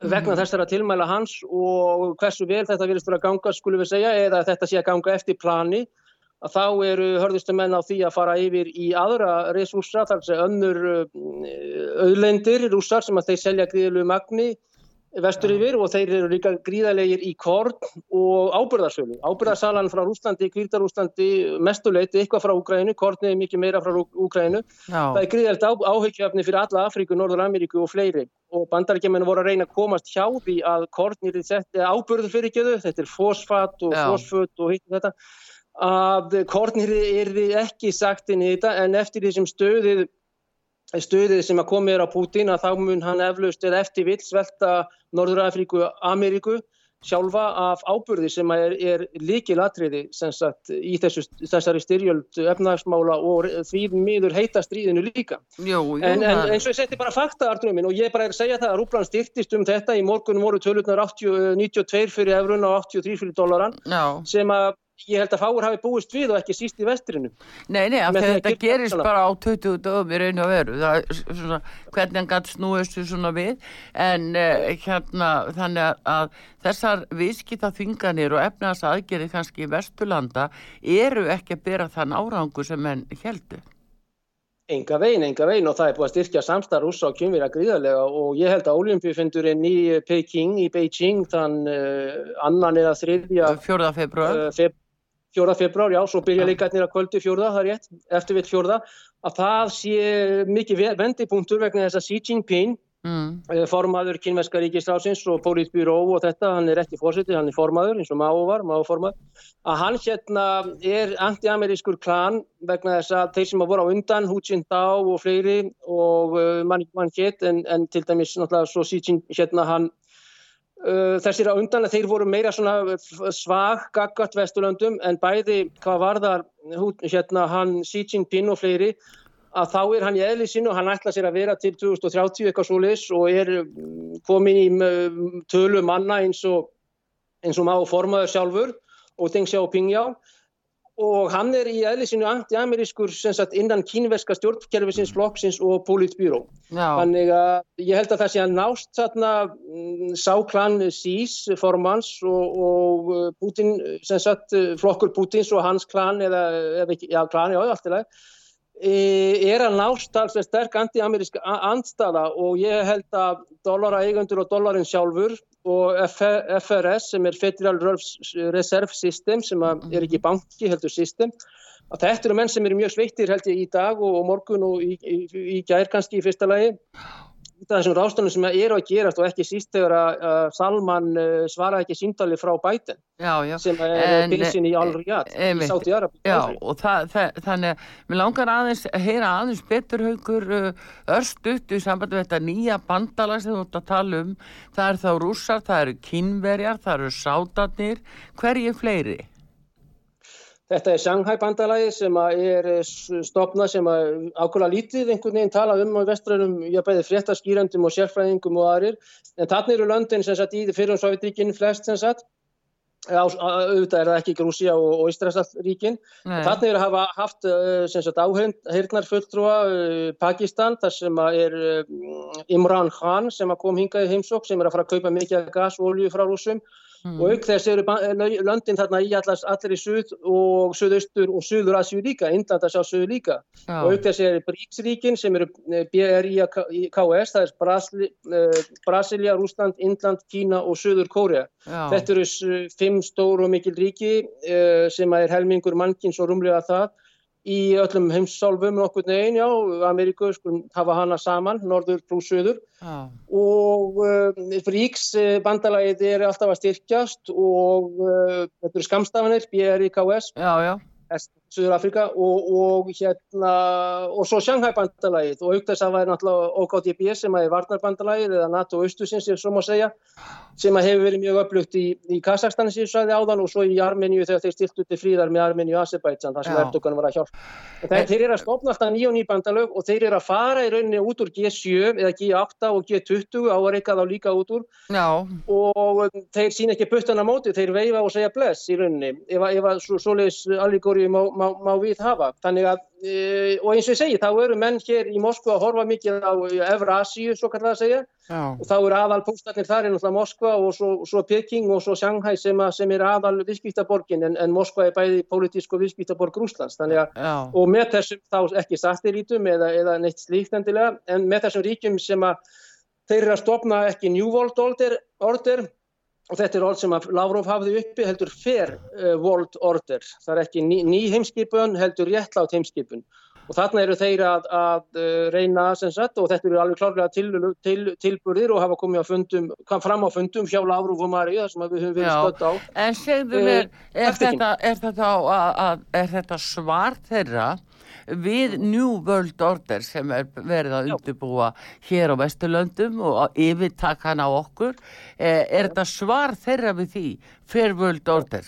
vegna mm. þessara tilmæla hans og hversu vel þetta vilist vera að ganga skulum við segja eða þetta sé að ganga eftir plani að þá eru hörðustu menn á því að fara yfir í aðra resúsa þar sem önnur auðlendir rúsar sem að þeir selja gríðlu magni vestur yfir og þeir eru líka gríðalegir í korn og ábyrðarsölu. Ábyrðarsalan frá Rúslandi, Kvíldarúslandi, mestuleiti eitthvað frá Úgrænu, kornið er mikið meira frá Úgrænu. Það er gríðalegt áhugjöfni fyrir alla Afríku, Norður Ameríku og fleiri og bandarækjumenn voru að reyna að komast hjá því að kornir er ábyrður fyrir þau, þetta er fosfat og fosfut og hitt og þetta, að kornir er ekki sagt inn í þetta en eftir því sem stöðið stöðið sem að komið er á Pútin að þá mun hann eflaust eða eftir vill svelta Norður-Afríku, Ameríku sjálfa af ábyrði sem er, er líkil atriði sagt, í þessu, þessari styrjöld efnagsmála og því miður heita stríðinu líka. Jó, jú, en, en eins og ég seti bara fakta Artur minn og ég bara er að segja það að Rúbland styrtist um þetta í morgunum voru tölurnar 80, 92 fyrir eurun og 83 fyrir dólaran sem að ég held að fáur hafi búist við og ekki síst í vestrinu Nei, nei, af því að þetta gerist bara á 20 dögum í raun og veru. Það svona, hvernig hann gæti snúist svona við. En uh, hérna þannig að, þessar viðskita þinganir og efnaðs aðgerið kannski í vesturlanda eru ekki að bera þann árangu sem henn heldur Enga vegin, enga vegin og það er búið að styrkja samstarf rúsa og kynvira gríðarlega. Og ég held að Ólimpíufindurinn í Peking, í Beijing þann uh, annan eða þriðja 4. februar uh, feb fjóra februar, já, svo byrja líkatnir að kvöldi fjóða, það er rétt, eftir við fjóða, að það sé mikið vendipunktur vegna þess að Xi Jinping, mm. Eh, formaður kynveska ríkistráðsins og Pólítbyró og þetta, hann er ekki fórsetið, hann er formaður eins og Máu var, Máu formaður, að hann hérna er anti-amerískur klan vegna þess að þeir sem að voru á undan, Hu Jintao og fleiri og uh, mann man hétt, en, en til dæmis náttúrulega svo Xi Jinping hérna hann þessir að undan að þeir voru meira svona svag, gaggart vesturlöndum en bæði hvað var þar hérna hann Xi Jinping og fleiri að þá er hann í eðli sinu og hann ætla sér að vera til 2030 eitthvað svo lis og er mm, komin í mm, tölu manna eins og eins og má formaður sjálfur og Deng Xiaoping já og hann er í eðlisinu anti-amerískur innan kínverska stjórnkerfisins, flokksins og politbyró. Þannig að ég held að það sé að nást þarna mm, sáklan Sís formans og, og uh, Putin, sagt, flokkur Putins og hans klan eða, eða já, klan, já, allt í lagi er að nást alls sterk anti-ameríska andstaða. Og ég held að dollara eigundur og dollarin sjálfur og FRS sem er Federal Reserve System sem er ekki banki heldur system. Að þetta eru menn sem eru mjög sveittir held ég í dag og, og morgun og í, í, í gær kannski í fyrsta lagi þessum rástanum sem eru að gerast og ekki síst þegar að Salman uh, svara ekki síndali frá bæten sem er pilsin í Al-Riyad í Sáti Arabi Já og það, það, þannig að við langar aðeins að heyra aðeins betur haugur uh, örstutt í sambandi við þetta nýja bandala sem þú ætti að tala um. Það er þá rússar, það eru kynverjar það eru sátarnir, hverju fleiri? Þetta er Shanghai-bandalagi sem er eh, stopnað sem ákveðlega lítið einhvern veginn tala um á vestrænum, ég bæði fréttaskýrandum og sérfræðingum og aðrir. En þarna eru löndin sem sagt í fyrir um Sovjetríkinn flest sem sagt. Auðvitað er það ekki Grúsia og, og Ísraelsríkinn. Þarna eru hafa haft eh, sem sagt áhengnar fulltrúa eh, Pakistan þar sem er Imran Khan sem kom hingað í heimsók sem er að fara að kaupa mikið gas og olju frá rúsum Mm. Og auk þess eru löndin þarna í allars, allir í suð og suðaustur og suður Asjú líka, Indlanda sá suður líka. Já. Og auk þess eru Bríksríkin sem eru eh, BRIKS, það er Brasili, uh, Brasilia, Rúsland, Indland, Kína og Suður Kórea. Þetta eru fimm stór og mikil ríki sem er helmingur mannkins og rumlega það í öllum heimsálfum okkur neginn, já, Ameríku skulum hafa hana saman, norður pluss söður ah. og uh, Ríks bandalagið er alltaf að styrkjast og uh, þetta eru skamstafanir, BRIKS Já, já Suður Afrika og, og hérna og svo Shanghai-bandalagið og aukþess að það væri náttúrulega OKTB sem er varnarbandalagið eða NATO austusins, ég svo má segja sem hefur verið mjög upplugt í, í Kazakstan sem ég sagði áðan og svo í Armeníu þegar þeir stilt út í fríðar með Armeníu og Azerbaijan þar sem Erdogan var að hjálpa. Þeir, þeir eru að stopna alltaf nýja og nýja bandalög og þeir eru að fara í rauninni út úr G7 eða G8 og G20 á að reyka þá líka út úr Já. og þeir sína ekki puttana móti, þeir veifa og segja bless í rauninni ef að svo, má, má, við hafa. Þannig að e, og eins og ég segi, þá eru menn hér í Moskva að horfa mikið á Evrasíu, svo kallar það að segja Já. og þá eru aðal póstarnir þar er náttúrulega Moskva og svo, svo Peking og svo Shanghai sem, að, sem er aðal viðskiptaborgin en, en Moskva er bæði politísk og viðskiptaborg Rúslands og með þessum þá ekki sattirítum eða, eða neitt slíkt endilega en með þessum ríkjum sem að þeir eru að stopna ekki New World Order, order og þetta er orð sem að Lavrov hafði uppi heldur fair uh, world order. Það er ekki ný, ný heimskipun heldur réttlátt heimskipun. Og þarna eru þeir að, að uh, reyna sagt, og þetta eru alveg klárlega til, til, tilburðir og hafa komið fundum, fram á fundum hjá Lavrov og þar sem við höfum verið stödd á. En segðu mér, er, er, þetta, er, þetta, að, er þetta svar þeirra við New World Order sem er verið að undirbúa hér á Vesturlöndum og að yfirtaka hann á okkur eh, er þetta svar þeirra við því Fair World Order?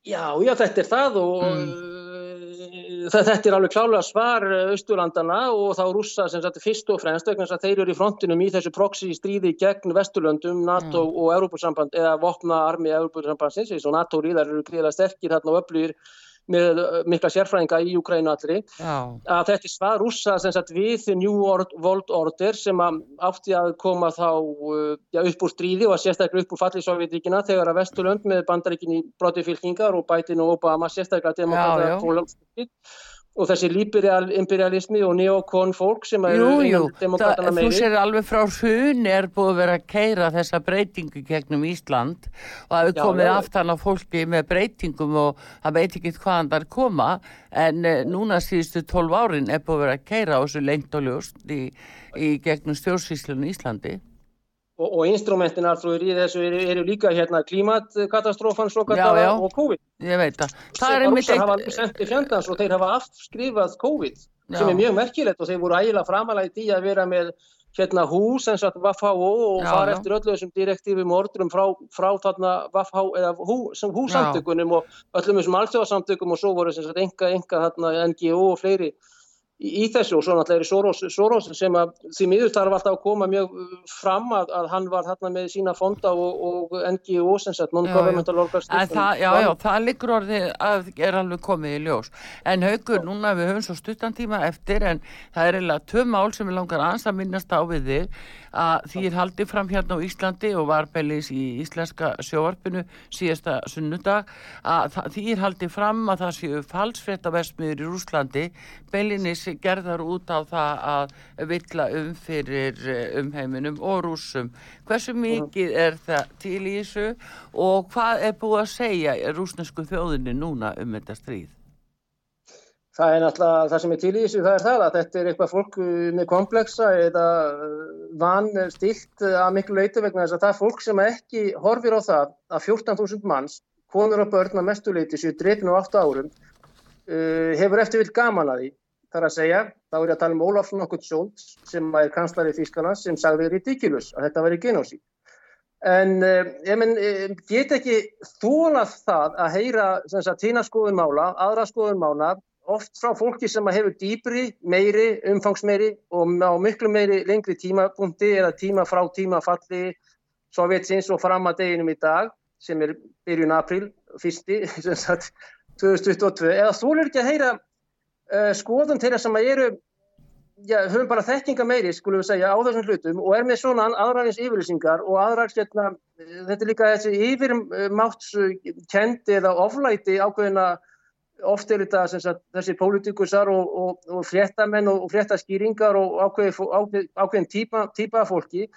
Já, já, þetta er það og mm. þetta er alveg klálega svar Östurlandana og þá rússa sem sagt fyrst og fremst vegna að þeir eru í frontinum í þessu proxy stríði gegn Vesturlöndum, NATO mm. og Európa-samband eða vopna armi Európa-sambandsins, eins og NATO-ríðar eru gríðilega sterkir þarna og öflugir með uh, mikla sérfræðinga í Ukrænu allri. Já. að þetta er svað rúsa sagt, við New World Order sem átti að koma þá uh, ja, upp úr stríði og að sérstaklega upp úr fallið Sovjetíkina þegar að Vesturlönd með bandaríkinni brotifylkingar og bætin og Obama sérstaklega demokrata og þessi líberialismi og neokon fólk sem er demokratana meiri. Þú sér alveg frá hrun er búið að vera að keira þessa breytingu gegnum Ísland og það hefur komið aftan á fólki með breytingum og það veit ekki hvaðan það er koma en eh, núna síðustu tólf árin er búið að vera að keira þessu lengt og ljóst í, í gegnum stjórnsýslunum Íslandi og, og instrumentin alltaf í þessu eru, eru líka hérna klimatkatastrofan og COVID. Ég veit það. Það er hafa afskrifað COVID já. sem er mjög merkilegt og þeir voru ægilega framalægt í að vera með hérna hús eins og Vafhá og fara eftir öllu þessum direktífum og ordurum frá, frá þarna Vafhá eða hú, húsamtökunum og öllum þessum alþjóðasamtökum og svo voru sem sagt enga, enga þarna NGO og fleiri í, í þessu og svo náttúrulega er Soros, Soros sem að því miður þarf alltaf að koma mjög uh, fram að, að hann var þarna með sína fonda og, og NGO sem sagt non-governmental En organization já, já, það liggur orðið að er alveg komið í ljós. En haugur, núna við höfum svo stuttan tíma eftir en það er eiginlega tvö mál sem við langar aðeins að minnast á við þig að því er haldið fram hérna á Íslandi og var beilis í íslenska sjóvarpinu síðasta sunnudag að því er haldið fram að það séu falsfréttaversmiður í Rúslandi beilinnis gerðar út á það að villa um fyrir eh, umheiminum og rússum. Hversu mikið er það til í þessu og hvað er búið að segja rúsnesku þjóðinni núna um þetta stríð? Það er náttúrulega það sem er til í þessu, það er það að þetta er eitthvað fólk uh, með kompleksa eða van stilt að miklu leiti vegna þess að það er fólk sem ekki horfir á það að 14.000 manns, konur og börn að mestu leiti sér drifin á 8 árum, uh, hefur eftir vil gaman að því. Það er að segja, þá er ég að tala um Ólafsson okkur Sjóld sem er kanslari Þýskalands sem sagði ridiculous að þetta væri genósít. En uh, ég menn, uh, get ekki þólað það að heyra tína skoðun mála, aðra skoðun mála, oft frá fólki sem hefur dýpri, meiri, umfangsmeiri og á miklu meiri lengri tímapunkti eða tíma frá tímafalli Sovjetsins og fram að deginum í dag sem er byrjun april, fyrsti, sem sagt 2022, eða þólir ekki að heyra uh, skoðun þeirra sem eru já, höfum bara þekkinga meiri, skulum við segja, á þessum hlutum og er með svona aðrarins yfirlýsingar og aðrar, hérna, þetta er líka þessi yfirmátskend eða oflæti ákveðina, oft er þetta sagt, þessi pólitíkusar og, og, og fréttamenn og, og fréttaskýringar og ákveð, ákveð, ákveðin típa, típa fólki,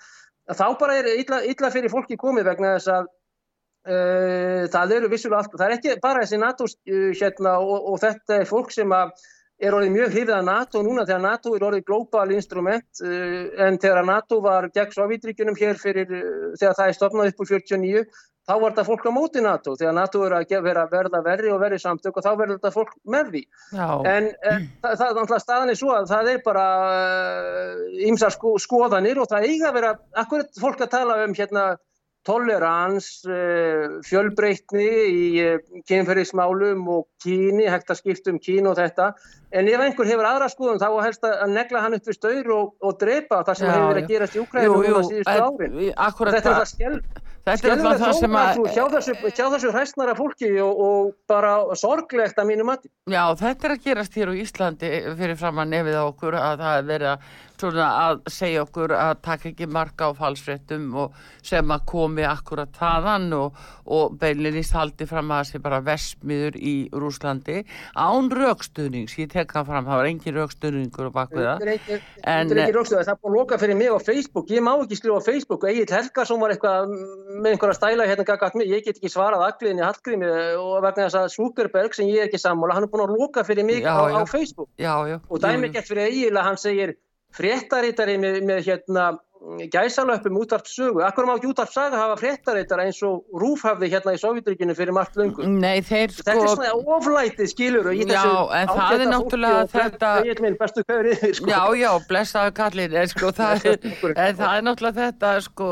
þá bara er illa, illa fyrir fólki komið vegna þess að uh, það eru vissulega allt, það er ekki bara þessi NATO uh, hérna og þetta er fólk sem að er orðið mjög hrifið að NATO núna þegar NATO er orðið global instrument uh, en þegar NATO var gegn Sovjetríkunum hér fyrir þegar það er stopnað upp úr 49 þá var þetta fólk á móti NATO þegar NATO er að vera, verða verri og verri samtök og þá verður þetta fólk með því Já. en uh, það, það, það staðan er svo að það er bara ymsar sko, skoðanir og það eiga að vera akkurat fólk að tala um hérna tolerans, uh, fjölbreytni í uh, kynferðismálum og kyni, hægt að skipta um kyn og þetta. En ef einhver hefur aðra skoðum þá helst að negla hann upp við staur og, og drepa það sem Já, hefur verið að gerast í Ukraínu núna síðustu en- árin. Þetta er það, það skell, þetta er alltaf það sem að, hjá þessu, þessu hræstnara fólki og, og bara sorglegt að mínu mati. já þetta er að gerast hér á Íslandi fyrir fram að nefið á okkur að það er verið að, svona, að segja okkur að taka ekki marka á falsfréttum og sem að komi akkurat þaðan og, og beinlinist haldi fram að það sé bara versmiður í Rúslandi án raukstuðnings, ég tek það fram, það var engin raukstuðningur á bakvið það. Er ekki, ekki rökstuð, það búin að loka fyrir mig á Facebook, ég má ekki skrifa á Facebook, Egil Helgason var eitthvað með einhverja stæla hérna gaggat mig, ég get ekki svarað agliðinni Hallgrími og vegna þess að Súkerberg sem ég er ekki sammála, hann er búin að loka fyrir mig Já, á, já. á Facebook. Já, og dæmi gett fyrir Egil að hann segir fréttaritari með, með hérna gæsalöpum útvarpssögu, akkur má ekki útvarpssaga hafa fréttaritara eins og Rúf hafði hérna í Sovjetrykjunu fyrir margt löngu. Nei, þeir Þetta er sko... svona oflætið skilur og í Já, þessu en það er ágæta fólki og þetta- Egil minn, bestu hverju yfir sko. Já, já, blessaðu kallin, en sko það er, en það er náttúrulega þetta sko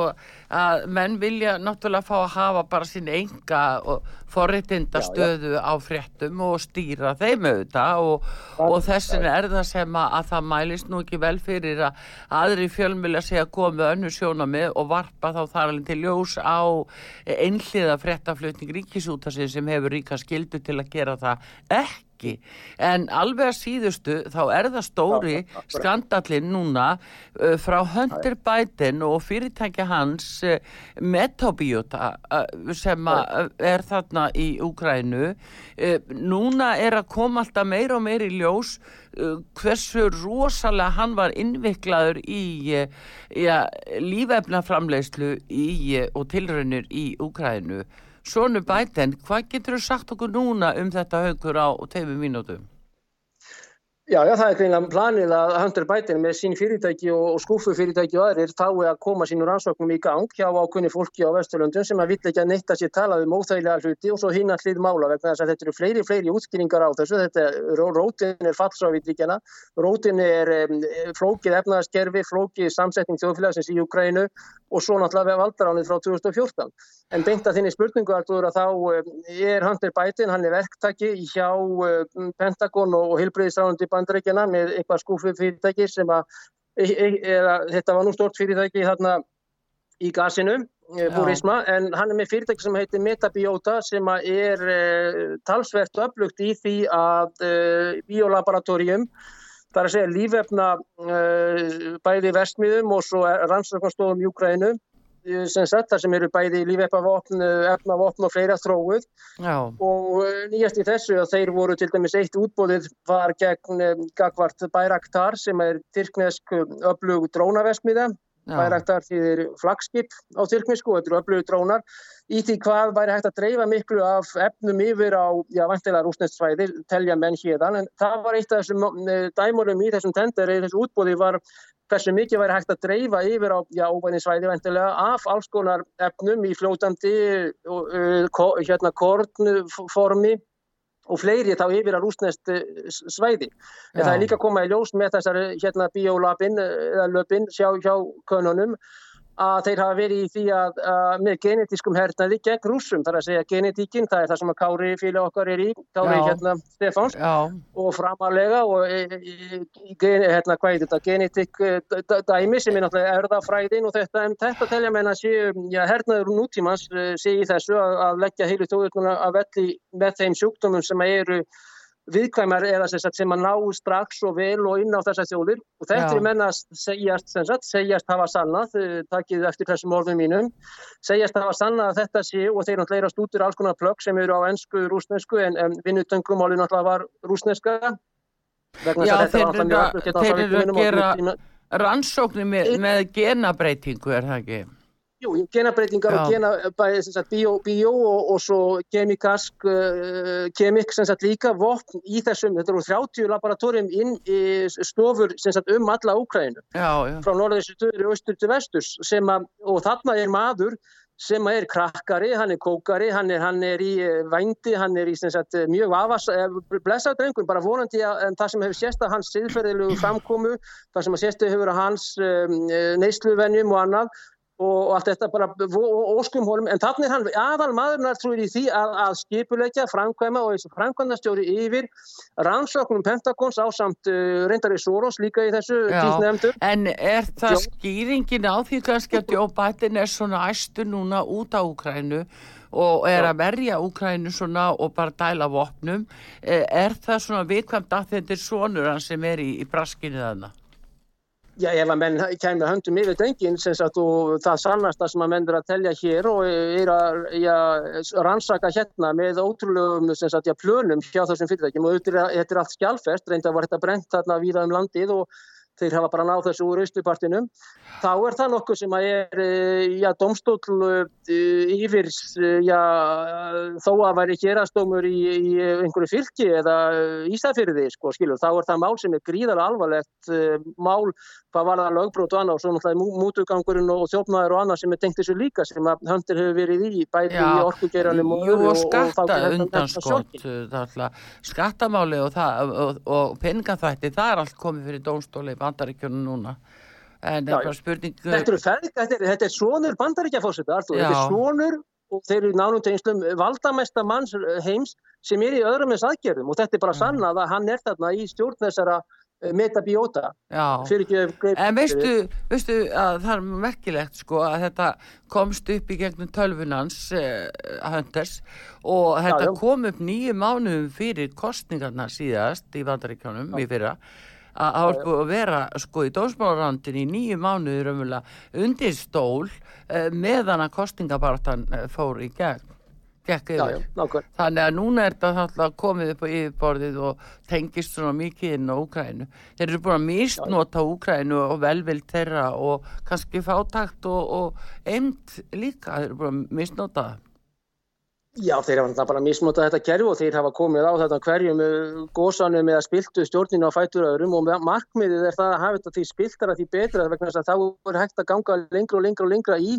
að menn vilja náttúrulega fá að hafa bara sín enga og forréttinda stöðu á fréttum og stýra þeim auðvitað og, og þessin er það sem að, að það mælist nú ekki vel fyrir að aðri fjölmjöla sé að koma önnu sjónamið og varpa þá þar alveg til ljós á einhliða fréttaflutning ríkisútasins sem hefur ríka skildu til að gera það. Ekki en alveg að síðustu þá er það stóri skandallin núna uh, frá Hunter Biden og fyrirtækja hans uh, Metabiota uh, sem uh, er þarna í Úgrænu uh, núna er að koma alltaf meira og meira í ljós uh, hversu rosalega hann var innviklaður í ja, uh, og tilraunir í Úgrænu Sónu Bæten, hvað getur þú sagt okkur núna um þetta haugur á teimu mínútum? Já, já, það er greinlega planið að Hunter Biden með sín fyrirtæki og, og skúfufyrirtæki og aðrir fái að koma sínur rannsóknum í gang hjá ákunni fólki á Vesturlundum sem að vill ekki að neitt að sér talað um óþægilega hluti og svo hinn að hlið mála vegna þess að þetta eru fleiri, fleiri útskýringar á þessu. Þetta, rótin er fallsávitríkjana, rótin er um, flókið efnaðaskerfi, flókið samsetning þjóðfélagsins í Ukrænu og svo náttúrulega valdaránið frá 2014. En beint að þinni spurningu að þá er Hunter Biden, hann er verktaki hjá Pentagon og Hilbriðisránandi bandarækjana með eitthvað skúfi fyrirtæki sem að, e, e, eða, þetta var nú stort fyrirtæki hérna í gasinu, Burisma, en hann er með fyrirtæki sem heitir Metabiota sem er uh, talsvert upplugt í því að uh, biolaboratorium, það er að segja lífefna uh, bæði vestmiðum og svo rannsóknarstofum í Ukraínu, sem sagt, þar sem eru bæði lífefnavopn, efnavopn og fleira þróuð Já. og nýjast í þessu að þeir voru til dæmis eitt útbóðið var gegn Gagvart Bæraktar sem er Tyrknesk öflug drónavesmiða Bæraktar þýðir flagskip á Tyrknesku og þetta eru öflugu drónar. Í því hvað væri hægt að dreifa miklu af efnum yfir á, já, vantilega rúsnestsvæði, telja menn hérdan, en það var eitt af þessum dæmurum í þessum tender, í þessu útbóði var hversu mikið væri hægt að dreifa yfir á óvæðinsvæði vendilega af alls konar efnum í fljótandi uh, hérna kornformi og fleiri þá yfir að rúsnest svæði. En Já. það er líka komað í ljós með þessari hérna biolabin eða löpin sjá hjá könunum að þeir hafa verið í því að, að með genetískum hernaði gegn rúsum, þar að segja genetíkin, það er það sem að Kári fíla okkar er í, Kári Já. hérna Stefáns Já. og framalega og e, e, hérna hvað er þetta, genetík e, dæmi sem er náttúrulega erðafræðin og þetta, en þetta telja meina séu, já, hernaður nútímans sé í þessu að, að leggja heilu tóðurkuna að velli með þeim sjúkdómum sem eru viðkvæmar eða sagt, sem að ná strax og vel og inn á þessar þjóðir. Og þetta er menna að segjast, sagt, segjast hafa sannað, takkið eftir þessum orðum mínum, segjast hafa sannað að þetta sé og þeir náttúrulega stútir alls konar plögg sem eru á ennsku, rúsnesku en, en vinnutöngumáli náttúrulega var rúsneska Já, þeir eru að gera rannsóknir með, með genabreitingu er það ekki? Jú, genabreitingar Já. og gena, bæði sem sagt bio, bio og, og svo kemikask, uh, kemik sem sagt líka vopn í þessum, þetta eru 30 laboratórium inn í stofur sem sagt um alla Úkrænu. Frá norðisir stöður og austur til vesturs sem að, og þarna er maður sem er krakkari, hann er kókari, hann er, hann er í uh, vændi, hann er í sagt, mjög afas, uh, blessað drengur, bara vonandi að það sem hefur sést að hans siðferðilegu framkomu, það sem að sést að hefur að hans um, neysluvenjum og annað, og allt þetta bara óskum honum en þannig er hann aðal maðurnar trúir í því að, að skipuleikja, framkvæma og þessu framkvæmnastjóri yfir rannsóknum Pentagons á samt uh, reyndari Soros líka í þessu tíðnefndur. En er það Jó. skýringin á því kannski að Joe Biden er svona æstu núna út á Ukrænu og er Já. að verja Ukrænu svona og bara dæla vopnum e, er það svona vikvæmt að þetta er sonur hann sem er í, í braskinu þarna? Já, ef að menn kemur höndum yfir dengin sagt, og það sannasta sem að menn er að telja hér og er að já, rannsaka hérna með ótrúlegum sagt, já, plönum hjá þessum fyrirtækjum. Og þetta er allt skjálfest, reynda var þetta brent þarna víða um landið og þeir hafa bara náð þessu úr austupartinum, þá er það nokkuð sem að er, eh, já, domstól eh, yfir, eh, já, þó að væri hérastómur í, í einhverju fylki eða Ísafyrði, sko, skilur, þá er það mál sem er gríðarlega alvarlegt mál, hvað var það lögbrót og annað og svo náttúrulega mútugangurinn og þjófnaður og annað sem er tengt þessu líka sem að höndir hefur verið í, bæði já, í orkugeranum og og, og, skatta undanskott, skattamáli og, og, og peningaþvætti, það er allt komið fyrir dómstóli bandaríkjunum núna. En það er bara spurning Þetta, er, þetta, er, þetta er svonur bandaríkjafósita þetta er svonur og þeir eru nánum tegnslum valdamesta manns heims sem er í öðrum eins aðgerðum. Og þetta er bara sannað að hann er þarna í stjórn þessara eh, metabiota en veistu, veistu að það er merkilegt sko að þetta komst upp í gegnum tölfunans uh, hönders og þetta já, já. kom upp nýju mánuðum fyrir kostningarna síðast í vandaríkjónum í fyrra að það var búið að vera sko í dómsmálarandin í nýju mánuður undir stól uh, meðan að kostingabartan uh, fór í gegn Já, já, þannig að núna er þetta komið upp á yfirborðið og tengist svona mikið inn á Úkrænu þeir eru búin að misnota Úkrænu og velvild þeirra og kannski fátakt og, og eimt líka. Þeir eru búin að misnota það Já, þeir hafa bara mismótað þetta kerfi og þeir hafa komið á þetta hverjum góðsánum með að spiltu stjórninu á fæturöðurum og markmiðið er það að hafa þetta því spiltara því betra vegna þess að þá er hægt að ganga lengra og lengra og lengra í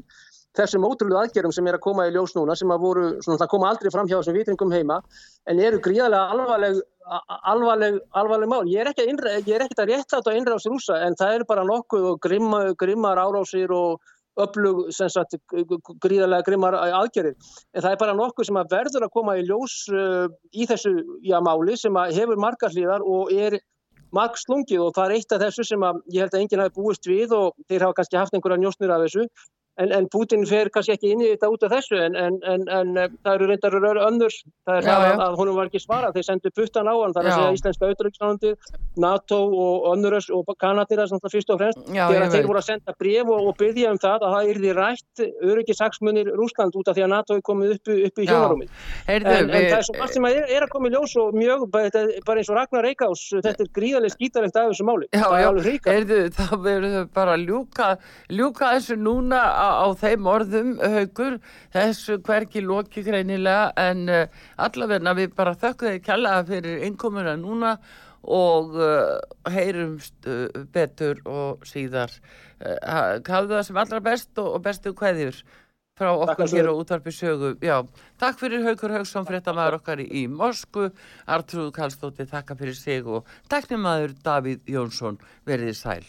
þessum ótrúlega aðgerðum sem er að koma í ljós núna sem að voru, svona það koma aldrei fram hjá þessum vitringum heima en eru gríðarlega alvarleg, alvarleg, alvarleg mál. Ég er ekki að, innra, ég er ekki að rétta þetta að innráðs rúsa en það eru bara nokkuð og grimma, grimmar árásir og öflug, sagt, gríðarlega grimmar aðgerðir. En það er bara nokkuð sem að verður að koma í ljós uh, í þessu já, máli sem að hefur margar hlýðar og er marg slungið og það er eitt af þessu sem að ég held að enginn hafi búist við og þeir hafa kannski haft einhverja njóstnir af þessu En, en Putin fer kannski ekki inn í þetta út af þessu en, en, en eh, það eru reyndar önnur, það er já, það já. að honum var ekki svarað, þeir sendu puttan á hann, það er að segja íslenska auðvitaðslandið, NATO og önnurös og Kanadira sem það fyrst og fremst, þegar þeir voru að senda bref og, og byggja um það að það yrði rætt öryggisaksmunir Rúsland út af því að NATO er komið upp, upp í hjónarúmið. En það er svo margt sem er, er að koma í ljós og mjög, bara, bara eins og Ragnar Reykjás, þetta er gríðarlega skítalegt af þessu máli. Já, á, þeim orðum haugur þessu hverki loki greinilega en uh, allavegna við bara þökkum þeir kjallaða fyrir innkomuna núna og uh, heyrumst uh, betur og síðar. Hafðu það sem allra best og, og bestu hverjur frá okkur hér á útvarpi sögu. Já, takk fyrir Haugur Haugsson fréttamaður okkar í, Mosku Artrúð Kallstóttir, takk fyrir sig og takknum aður Davíð Jónsson verið sæl